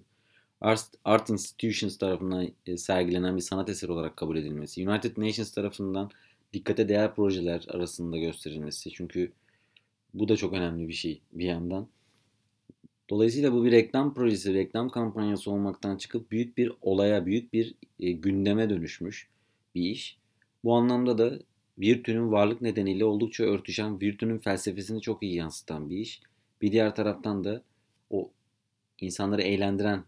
Art, Art Institutions tarafından e, sergilenen bir sanat eseri olarak kabul edilmesi, United Nations tarafından dikkate değer projeler arasında gösterilmesi. Çünkü bu da çok önemli bir şey bir yandan. Dolayısıyla bu bir reklam projesi, reklam kampanyası olmaktan çıkıp büyük bir olaya, büyük bir e, gündeme dönüşmüş bir iş. Bu anlamda da Virtü'nün varlık nedeniyle oldukça örtüşen Virtü'nün felsefesini çok iyi yansıtan bir iş. Bir diğer taraftan da o insanları eğlendiren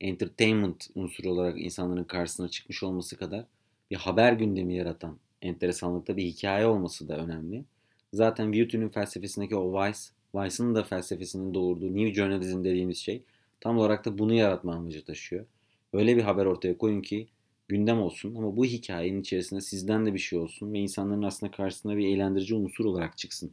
entertainment unsuru olarak insanların karşısına çıkmış olması kadar bir haber gündemi yaratan enteresanlıkta bir hikaye olması da önemli. Zaten Virtü'nün felsefesindeki o Vice, Vice'ın da felsefesinin doğurduğu New Journalism dediğimiz şey tam olarak da bunu yaratma amacı taşıyor. Öyle bir haber ortaya koyun ki gündem olsun ama bu hikayenin içerisinde sizden de bir şey olsun ve insanların aslında karşısına bir eğlendirici unsur olarak çıksın.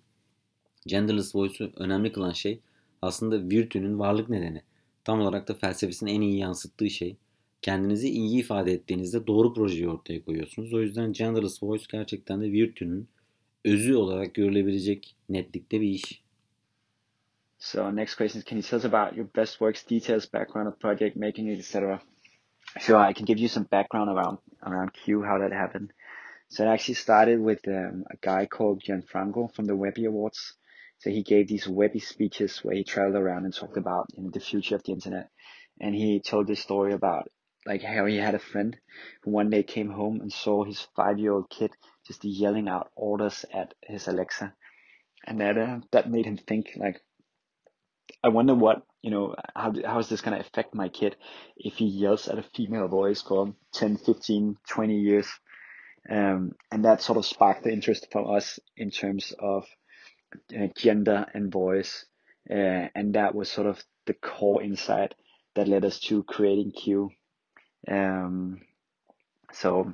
Genderless Voice'u önemli kılan şey aslında Virtü'nün varlık nedeni. Tam olarak da felsefesinin en iyi yansıttığı şey. Kendinizi iyi ifade ettiğinizde doğru projeyi ortaya koyuyorsunuz. O yüzden Genderless Voice gerçekten de Virtü'nün özü olarak görülebilecek netlikte bir iş. So next question is, can you tell us about your best works, details, background of project making it, etc. Sure, I can give you some background around around Q, how that happened. So it actually started with um, a guy called Gianfranco from the Webby Awards. So he gave these Webby speeches where he traveled around and talked about you know, the future of the internet. And he told this story about like how he had a friend who one day came home and saw his five-year-old kid just yelling out orders at his Alexa, and that uh, that made him think like, I wonder what you know how how is this going to affect my kid if he yells at a female voice for 10, 15, 20 years, um, and that sort of sparked the interest from us in terms of uh, gender and voice, uh, and that was sort of the core insight that led us to creating Q. Um, so,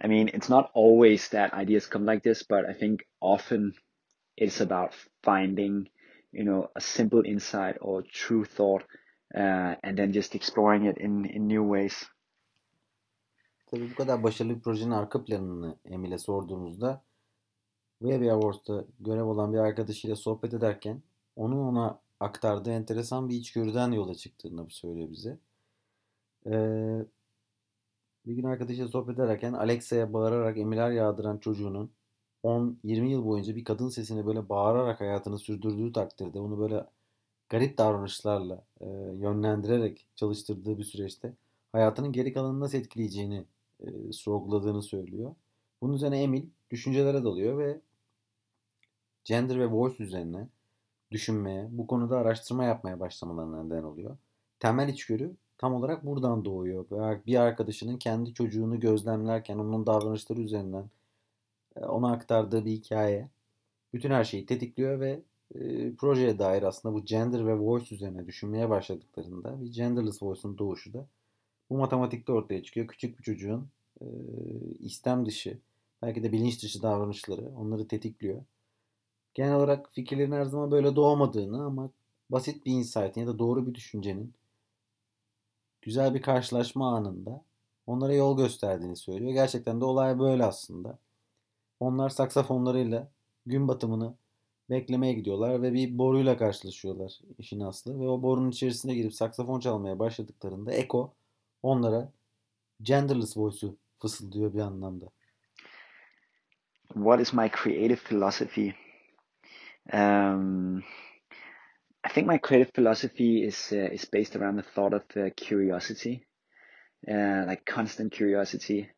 I mean, it's not always that ideas come like this, but I think often it's about finding, you know, a simple insight or true thought, uh, and then just exploring it in, in new ways. Tabii bu kadar başarılı bir projenin arka planını Emil'e sorduğumuzda Webby Awards'ta görev olan bir arkadaşıyla sohbet ederken onun ona aktardığı enteresan bir içgörüden yola çıktığını söylüyor bize. Ee, bir gün arkadaşıyla sohbet ederken Alexa'ya bağırarak emirler yağdıran çocuğunun 10-20 yıl boyunca bir kadın sesini böyle bağırarak hayatını sürdürdüğü takdirde onu böyle garip davranışlarla e, yönlendirerek çalıştırdığı bir süreçte hayatının geri kalanını nasıl etkileyeceğini e, sorguladığını söylüyor. Bunun üzerine Emil düşüncelere dalıyor ve gender ve voice üzerine düşünmeye, bu konuda araştırma yapmaya başlamalarına neden oluyor. Temel içgörü tam olarak buradan doğuyor. Bir arkadaşının kendi çocuğunu gözlemlerken onun davranışları üzerinden ona aktardığı bir hikaye bütün her şeyi tetikliyor ve e, projeye dair aslında bu gender ve voice üzerine düşünmeye başladıklarında bir genderless voice'un doğuşu da bu matematikte ortaya çıkıyor. Küçük bir çocuğun e, istem dışı belki de bilinç dışı davranışları onları tetikliyor. Genel olarak fikirlerin her zaman böyle doğmadığını ama basit bir insight'in ya da doğru bir düşüncenin güzel bir karşılaşma anında onlara yol gösterdiğini söylüyor. Gerçekten de olay böyle aslında. Onlar saksafonlarıyla gün batımını beklemeye gidiyorlar ve bir boruyla karşılaşıyorlar işin aslı. Ve o borunun içerisine girip saksafon çalmaya başladıklarında Eko onlara genderless voice'u fısıldıyor bir anlamda. What is my creative philosophy? Um, I think my creative philosophy is uh, is based around the thought of uh, curiosity, uh, like constant curiosity.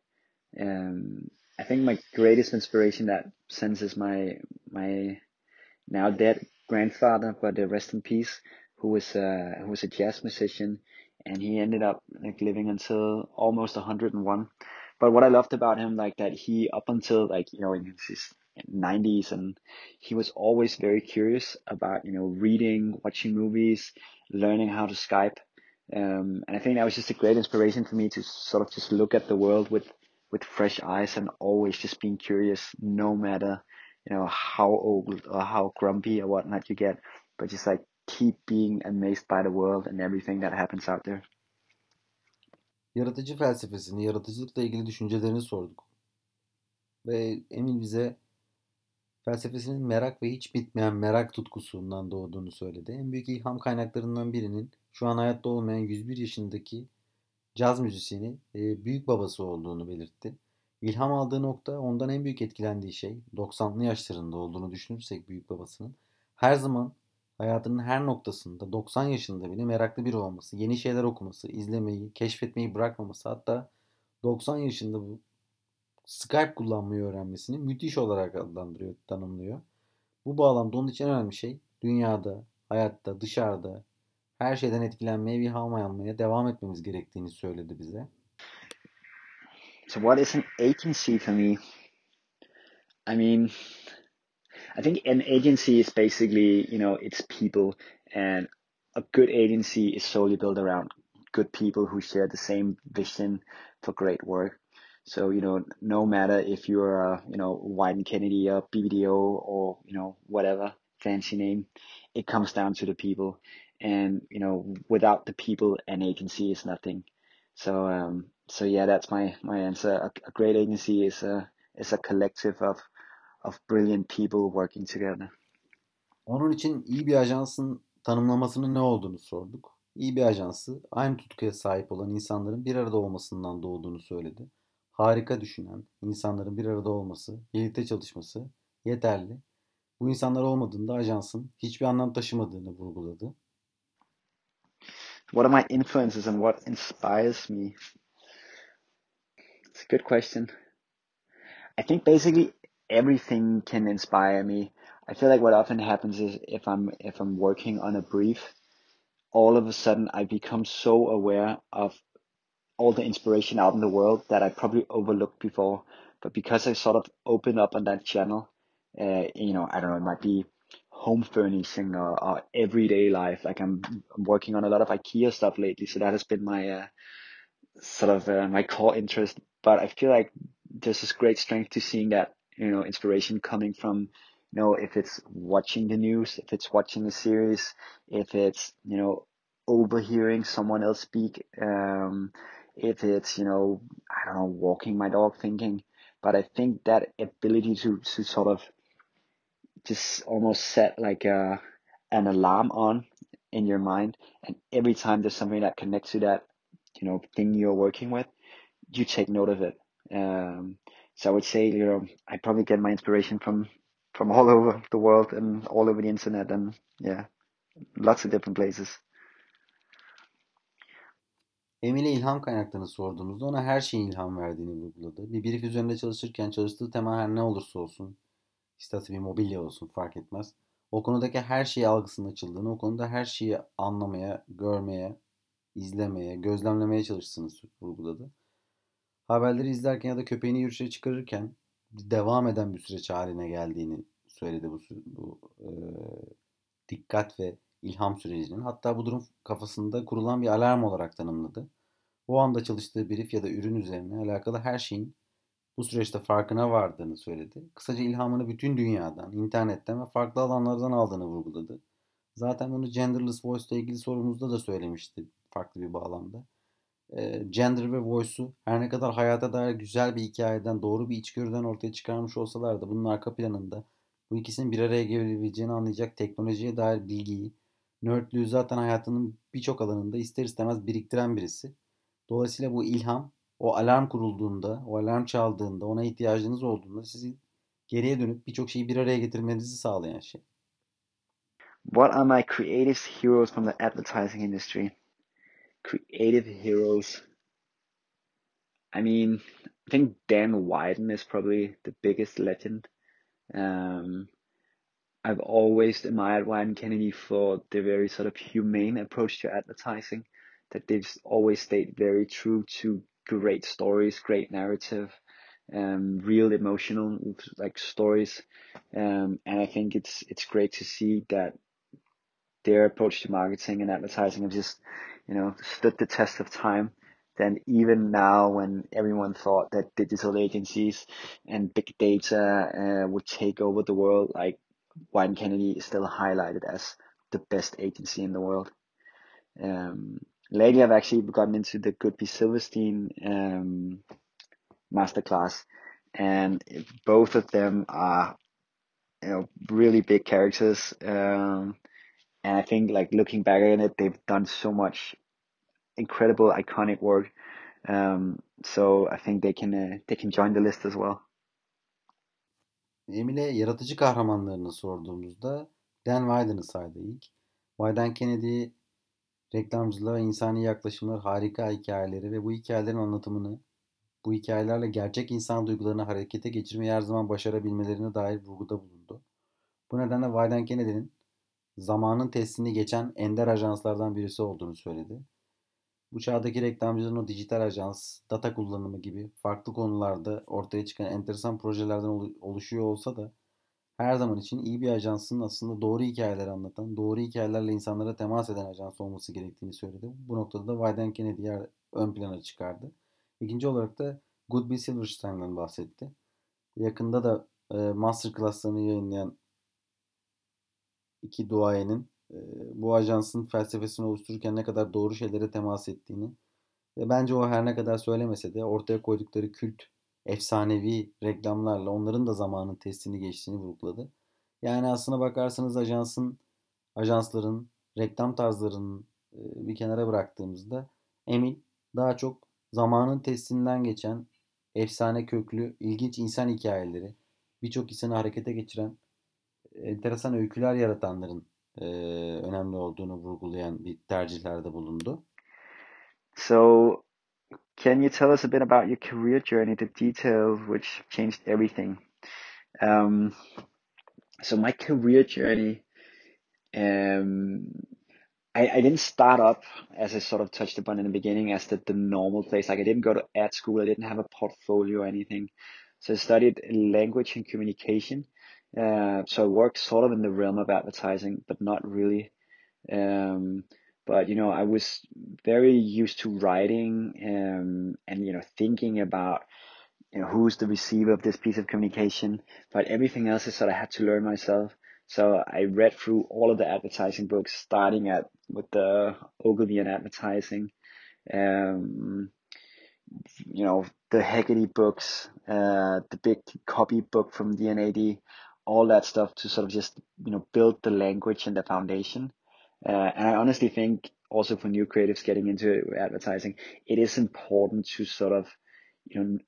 Um, I think my greatest inspiration that senses my my now dead grandfather, but uh, rest in peace, who was uh, who was a jazz musician, and he ended up like living until almost 101. But what I loved about him, like that he up until like you know in his 90s, and he was always very curious about you know reading, watching movies, learning how to Skype. Um, and I think that was just a great inspiration for me to sort of just look at the world with with fresh eyes and always just being curious, no matter you know how old or how grumpy or whatnot you get, but just like keep being amazed by the world and everything that happens out there. Yaratıcı felsefesini, yaratıcılıkla ilgili düşüncelerini sorduk. Ve Emil bize felsefesinin merak ve hiç bitmeyen merak tutkusundan doğduğunu söyledi. En büyük ilham kaynaklarından birinin şu an hayatta olmayan 101 yaşındaki caz müzisyeni e, büyük babası olduğunu belirtti. İlham aldığı nokta ondan en büyük etkilendiği şey 90'lı yaşlarında olduğunu düşünürsek büyük babasının her zaman hayatının her noktasında 90 yaşında bile meraklı biri olması, yeni şeyler okuması, izlemeyi, keşfetmeyi bırakmaması hatta 90 yaşında bu Skype kullanmayı öğrenmesini müthiş olarak adlandırıyor, tanımlıyor. Bu bağlamda onun için önemli şey dünyada, hayatta, dışarıda her şeyden etkilenmeye almaya devam etmemiz gerektiğini söyledi bize. So what is an agency for me? I mean, I think an agency is basically, you know, it's people and a good agency is solely built around good people who share the same vision for great work. So, you know, no matter if you're a, you know, Wyden Kennedy or BBDO or, you know, whatever fancy name, it comes down to the people. And, you know, without the people, an agency is nothing. So, um, so yeah, that's my, my answer. A, a great agency is a, is a collective of of brilliant people working together. Onun için iyi bir ajansın tanımlamasının ne olduğunu sorduk. İyi bir ajansı aynı tutkuya sahip olan insanların bir arada olmasından doğduğunu söyledi. Harika düşünen insanların bir arada olması, birlikte çalışması yeterli. Bu insanlar olmadığında ajansın hiçbir anlam taşımadığını vurguladı. What are my influences and what inspires me? It's a good question. I think basically everything can inspire me. I feel like what often happens is if I'm if I'm working on a brief, all of a sudden I become so aware of all the inspiration out in the world that I probably overlooked before. But because I sort of open up on that channel, uh, you know, I don't know, it might be home furnishing or, or everyday life. Like I'm, I'm, working on a lot of IKEA stuff lately, so that has been my uh, sort of uh, my core interest. But I feel like there's this great strength to seeing that you know inspiration coming from you know if it's watching the news if it's watching a series if it's you know overhearing someone else speak um, if it's you know i don't know walking my dog thinking but i think that ability to to sort of just almost set like a an alarm on in your mind and every time there's something that connects to that you know thing you're working with you take note of it um, so I would say, you know, I probably get my inspiration from from all *laughs* over the world and all over the internet and yeah, lots of different places. Emil'e ilham kaynaklarını sorduğumuzda ona her şeyin ilham verdiğini vurguladı. Bir brief üzerinde çalışırken çalıştığı tema her ne olursa olsun, isterse bir mobilya olsun fark etmez. O konudaki her şeyi algısının açıldığını, o konuda her şeyi anlamaya, görmeye, izlemeye, gözlemlemeye çalıştığını vurguladı haberleri izlerken ya da köpeğini yürüyüşe çıkarırken devam eden bir süreç haline geldiğini söyledi bu, bu e, dikkat ve ilham sürecinin. Hatta bu durum kafasında kurulan bir alarm olarak tanımladı. O anda çalıştığı brief ya da ürün üzerine alakalı her şeyin bu süreçte farkına vardığını söyledi. Kısaca ilhamını bütün dünyadan, internetten ve farklı alanlardan aldığını vurguladı. Zaten bunu Genderless Voice ile ilgili sorumuzda da söylemişti farklı bir bağlamda gender ve voice'u her ne kadar hayata dair güzel bir hikayeden, doğru bir içgörüden ortaya çıkarmış olsalar da bunun arka planında bu ikisinin bir araya gelebileceğini anlayacak teknolojiye dair bilgiyi, nerdlüğü zaten hayatının birçok alanında ister istemez biriktiren birisi. Dolayısıyla bu ilham o alarm kurulduğunda, o alarm çaldığında, ona ihtiyacınız olduğunda sizi geriye dönüp birçok şeyi bir araya getirmenizi sağlayan şey. What are my creative heroes from the advertising industry? creative heroes. I mean, I think Dan Wyden is probably the biggest legend. Um, I've always admired Wieden Kennedy for the very sort of humane approach to advertising, that they've always stayed very true to great stories, great narrative, um, real emotional like stories, um, and I think it's it's great to see that their approach to marketing and advertising have just you know stood the test of time. Then even now, when everyone thought that digital agencies and big data uh, would take over the world, like Wieden Kennedy is still highlighted as the best agency in the world. Um, lately, I've actually gotten into the Goodby Silverstein um, masterclass, and both of them are you know really big characters. Um, and I think like looking back at it, they've done so much incredible, iconic work. Um, so I think they can uh, they can join the list as well. Emile yaratıcı kahramanlarını sorduğumuzda Dan Widen'ı saydı ilk. Widen Kennedy reklamcılığa insani yaklaşımlar, harika hikayeleri ve bu hikayelerin anlatımını, bu hikayelerle gerçek insan duygularını harekete geçirmeyi her zaman başarabilmelerine dair vurguda bulundu. Bu nedenle Widen Kennedy'nin zamanın testini geçen ender ajanslardan birisi olduğunu söyledi. Bu çağdaki reklamcıların o dijital ajans, data kullanımı gibi farklı konularda ortaya çıkan enteresan projelerden oluşuyor olsa da her zaman için iyi bir ajansın aslında doğru hikayeleri anlatan, doğru hikayelerle insanlara temas eden ajans olması gerektiğini söyledi. Bu noktada da Wyden Kennedy'yi ön plana çıkardı. İkinci olarak da Goodby Silverstein'den bahsetti. Yakında da e, masterclasslarını yayınlayan iki duayenin bu ajansın felsefesini oluştururken ne kadar doğru şeylere temas ettiğini ve bence o her ne kadar söylemese de ortaya koydukları kült, efsanevi reklamlarla onların da zamanın testini geçtiğini vurguladı. Yani aslına bakarsanız ajansın, ajansların, reklam tarzlarının bir kenara bıraktığımızda Emin daha çok zamanın testinden geçen efsane köklü, ilginç insan hikayeleri, birçok insanı harekete geçiren enteresan öyküler yaratanların e, önemli olduğunu vurgulayan bir tercihlerde bulundu. So, can you tell us a bit about your career journey, the details which changed everything? Um, so my career journey, um, I, I didn't start up as I sort of touched upon in the beginning as the, the normal place. Like I didn't go to art school. I didn't have a portfolio or anything. So I studied language and communication uh, so I worked sort of in the realm of advertising, but not really. Um, but you know, I was very used to writing um, and you know thinking about you know who's the receiver of this piece of communication. But everything else I sort of had to learn myself. So I read through all of the advertising books, starting at with the Ogilvy and advertising. Um, you know, the Haggerty books, uh, the big copy book from DNAD, all that stuff to sort of just you know build the language and the foundation. Uh, and I honestly think also for new creatives getting into advertising, it is important to sort of you know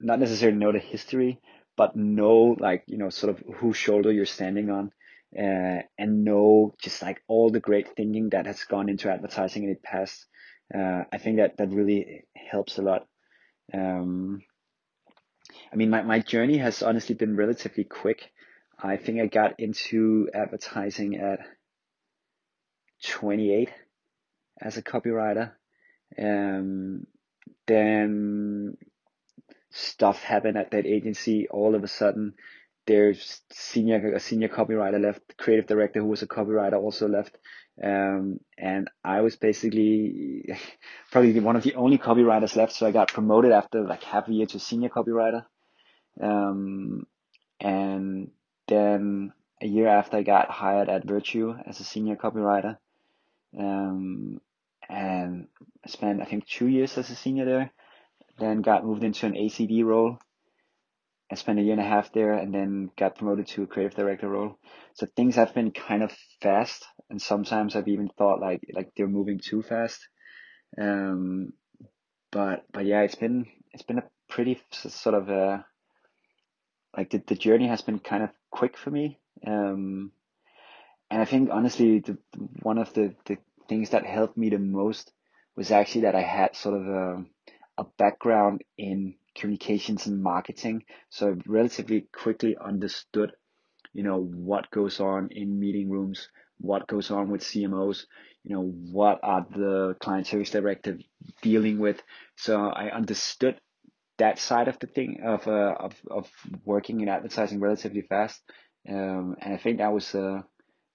not necessarily know the history, but know like you know sort of whose shoulder you're standing on. Uh, and know just like all the great thinking that has gone into advertising in the past. Uh, I think that that really helps a lot. Um, I mean, my, my journey has honestly been relatively quick. I think I got into advertising at 28 as a copywriter. Um, then stuff happened at that agency. All of a sudden, there's senior a senior copywriter left, creative director who was a copywriter also left, um, and I was basically *laughs* probably one of the only copywriters left. So I got promoted after like half a year to senior copywriter, um, and then a year after I got hired at Virtue as a senior copywriter. Um, and spent, I think, two years as a senior there. Then got moved into an ACD role. I spent a year and a half there and then got promoted to a creative director role. So things have been kind of fast. And sometimes I've even thought like, like they're moving too fast. Um, but, but yeah, it's been, it's been a pretty sort of, a, like the, the journey has been kind of quick for me. Um, and I think honestly, the, one of the, the things that helped me the most was actually that I had sort of a, a background in communications and marketing. So I relatively quickly understood you know, what goes on in meeting rooms, what goes on with CMOs, you know, what are the client service directive dealing with. So I understood that side of the thing of uh, of of working in advertising relatively fast, um, and I think that was uh,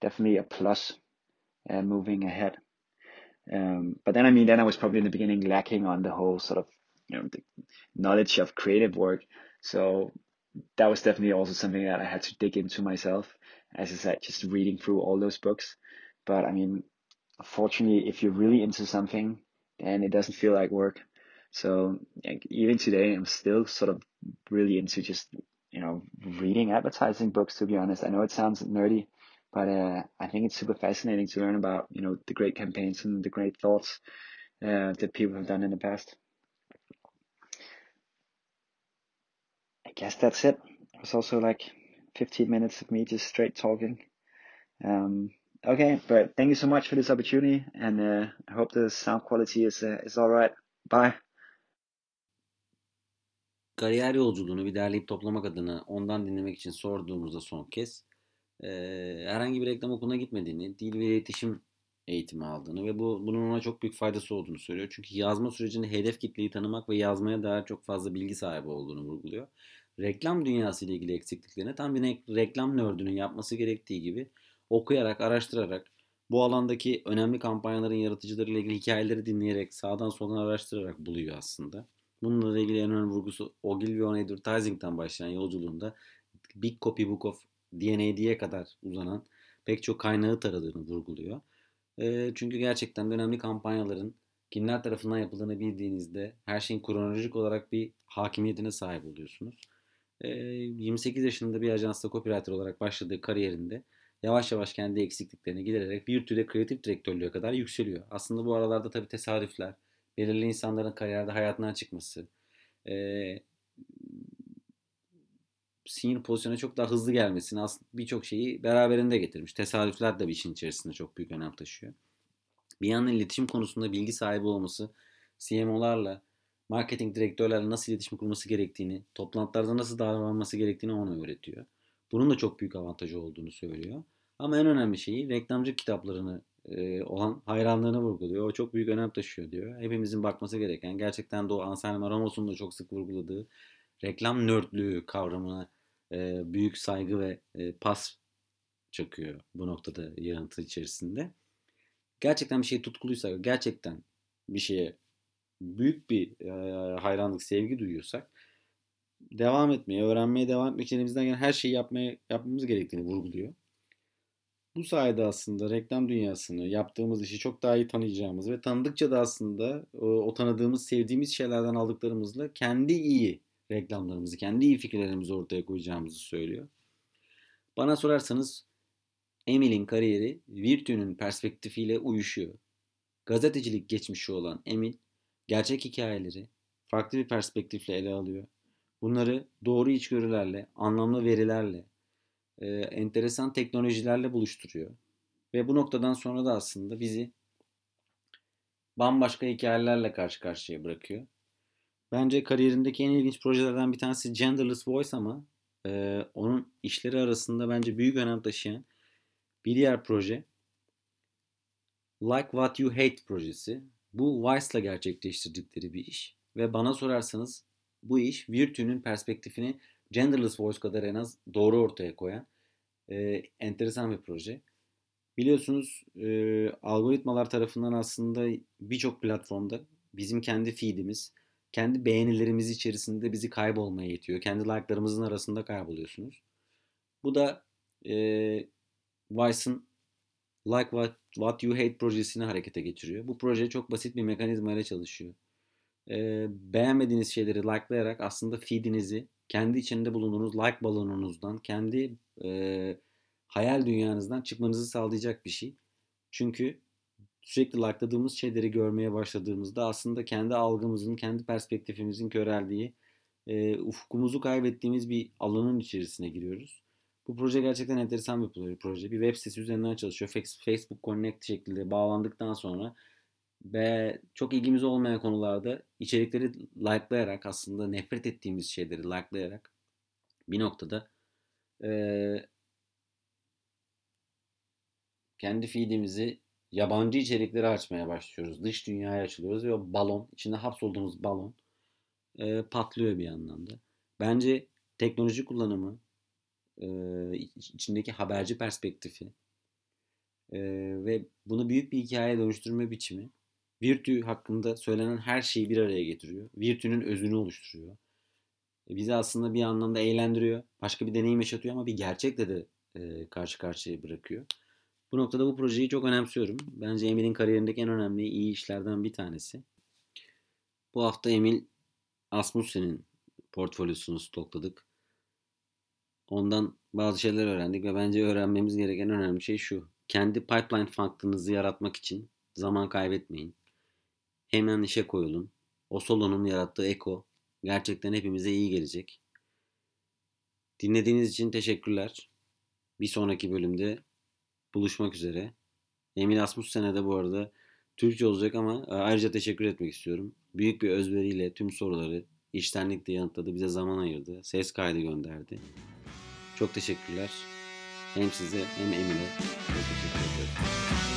definitely a plus uh, moving ahead. Um, but then I mean, then I was probably in the beginning lacking on the whole sort of you know the knowledge of creative work. So that was definitely also something that I had to dig into myself. As I said, just reading through all those books. But I mean, fortunately, if you're really into something, then it doesn't feel like work. So like, even today, I'm still sort of really into just you know reading advertising books. To be honest, I know it sounds nerdy, but uh, I think it's super fascinating to learn about you know the great campaigns and the great thoughts uh, that people have done in the past. I guess that's it. It was also like 15 minutes of me just straight talking. Um, okay, but thank you so much for this opportunity, and uh, I hope the sound quality is uh, is all right. Bye. Kariyer yolculuğunu bir derleyip toplamak adına ondan dinlemek için sorduğumuzda son kez e, herhangi bir reklam okuluna gitmediğini, dil ve iletişim eğitimi aldığını ve bu bunun ona çok büyük faydası olduğunu söylüyor. Çünkü yazma sürecinde hedef kitleyi tanımak ve yazmaya dair çok fazla bilgi sahibi olduğunu vurguluyor. Reklam dünyası ile ilgili eksikliklerini tam bir reklam nördünün yapması gerektiği gibi okuyarak, araştırarak, bu alandaki önemli kampanyaların yaratıcılarıyla ilgili hikayeleri dinleyerek, sağdan soldan araştırarak buluyor aslında. Bununla ilgili en önemli vurgusu Ogilvy on Advertising'den başlayan yolculuğunda Big Copy Book of DNAD'ye kadar uzanan pek çok kaynağı taradığını vurguluyor. E, çünkü gerçekten önemli kampanyaların kimler tarafından yapıldığını bildiğinizde her şeyin kronolojik olarak bir hakimiyetine sahip oluyorsunuz. E, 28 yaşında bir ajansta copywriter olarak başladığı kariyerinde yavaş yavaş kendi eksikliklerini gidererek bir türde kreatif direktörlüğe kadar yükseliyor. Aslında bu aralarda tabii tesadüfler, belirli insanların kariyerde hayatından çıkması, e, senior pozisyona çok daha hızlı gelmesini aslında birçok şeyi beraberinde getirmiş. Tesadüfler de bir işin içerisinde çok büyük önem taşıyor. Bir yandan iletişim konusunda bilgi sahibi olması, CMO'larla, marketing direktörlerle nasıl iletişim kurması gerektiğini, toplantılarda nasıl davranması gerektiğini ona öğretiyor. Bunun da çok büyük avantajı olduğunu söylüyor. Ama en önemli şeyi reklamcı kitaplarını e, olan hayranlığını vurguluyor. O çok büyük önem taşıyor diyor. Hepimizin bakması gereken, gerçekten de o Anselmo Ramos'un da çok sık vurguladığı reklam nörtlüğü kavramına e, büyük saygı ve e, pas çakıyor bu noktada yanıtı içerisinde. Gerçekten bir şey tutkuluysa, gerçekten bir şeye büyük bir e, hayranlık, sevgi duyuyorsak devam etmeye, öğrenmeye devam etmek elimizden gelen her şeyi yapmaya yapmamız gerektiğini vurguluyor. Bu sayede aslında reklam dünyasını, yaptığımız işi çok daha iyi tanıyacağımız ve tanıdıkça da aslında o, o tanıdığımız, sevdiğimiz şeylerden aldıklarımızla kendi iyi reklamlarımızı, kendi iyi fikirlerimizi ortaya koyacağımızı söylüyor. Bana sorarsanız Emil'in kariyeri Virtü'nün perspektifiyle uyuşuyor. Gazetecilik geçmişi olan Emil, gerçek hikayeleri farklı bir perspektifle ele alıyor. Bunları doğru içgörülerle, anlamlı verilerle, e, enteresan teknolojilerle buluşturuyor. Ve bu noktadan sonra da aslında bizi bambaşka hikayelerle karşı karşıya bırakıyor. Bence kariyerindeki en ilginç projelerden bir tanesi Genderless Voice ama e, onun işleri arasında bence büyük önem taşıyan bir diğer proje Like What You Hate projesi. Bu Vice'la gerçekleştirdikleri bir iş. Ve bana sorarsanız bu iş Virtue'nün perspektifini Genderless Voice kadar en az doğru ortaya koyan e, enteresan bir proje. Biliyorsunuz e, algoritmalar tarafından aslında birçok platformda bizim kendi feedimiz, kendi beğenilerimiz içerisinde bizi kaybolmaya yetiyor. Kendi like'larımızın arasında kayboluyorsunuz. Bu da e, Vice'ın Like What, What You Hate projesini harekete geçiriyor. Bu proje çok basit bir mekanizma ile çalışıyor. E, beğenmediğiniz şeyleri likelayarak aslında feedinizi kendi içinde bulunduğunuz like balonunuzdan, kendi e, hayal dünyanızdan çıkmanızı sağlayacak bir şey. Çünkü sürekli like'ladığımız şeyleri görmeye başladığımızda aslında kendi algımızın, kendi perspektifimizin köreldiği, e, ufkumuzu kaybettiğimiz bir alanın içerisine giriyoruz. Bu proje gerçekten enteresan bir proje. Bir web sitesi üzerinden çalışıyor. Facebook Connect şeklinde bağlandıktan sonra ve çok ilgimiz olmayan konularda içerikleri likelayarak aslında nefret ettiğimiz şeyleri likelayarak bir noktada e, kendi feedimizi yabancı içerikleri açmaya başlıyoruz. Dış dünyaya açılıyoruz ve o balon, içinde hapsolduğumuz balon e, patlıyor bir anlamda. Bence teknoloji kullanımı, e, içindeki haberci perspektifi e, ve bunu büyük bir hikayeye dönüştürme biçimi Virtü hakkında söylenen her şeyi bir araya getiriyor. Virtü'nün özünü oluşturuyor. E, bizi aslında bir anlamda eğlendiriyor. Başka bir deneyim yaşatıyor ama bir gerçekle de e, karşı karşıya bırakıyor. Bu noktada bu projeyi çok önemsiyorum. Bence Emil'in kariyerindeki en önemli iyi işlerden bir tanesi. Bu hafta Emil Asmussen'in portfolyosunu stokladık. Ondan bazı şeyler öğrendik ve bence öğrenmemiz gereken önemli şey şu. Kendi pipeline funktınızı yaratmak için zaman kaybetmeyin. Hemen işe koyulun. O solonun yarattığı eko gerçekten hepimize iyi gelecek. Dinlediğiniz için teşekkürler. Bir sonraki bölümde buluşmak üzere. Emil Asmussen'e de bu arada Türkçe olacak ama e, ayrıca teşekkür etmek istiyorum. Büyük bir özveriyle tüm soruları iştenlikle yanıtladı. Bize zaman ayırdı. Ses kaydı gönderdi. Çok teşekkürler. Hem size hem Emine çok teşekkür ederim.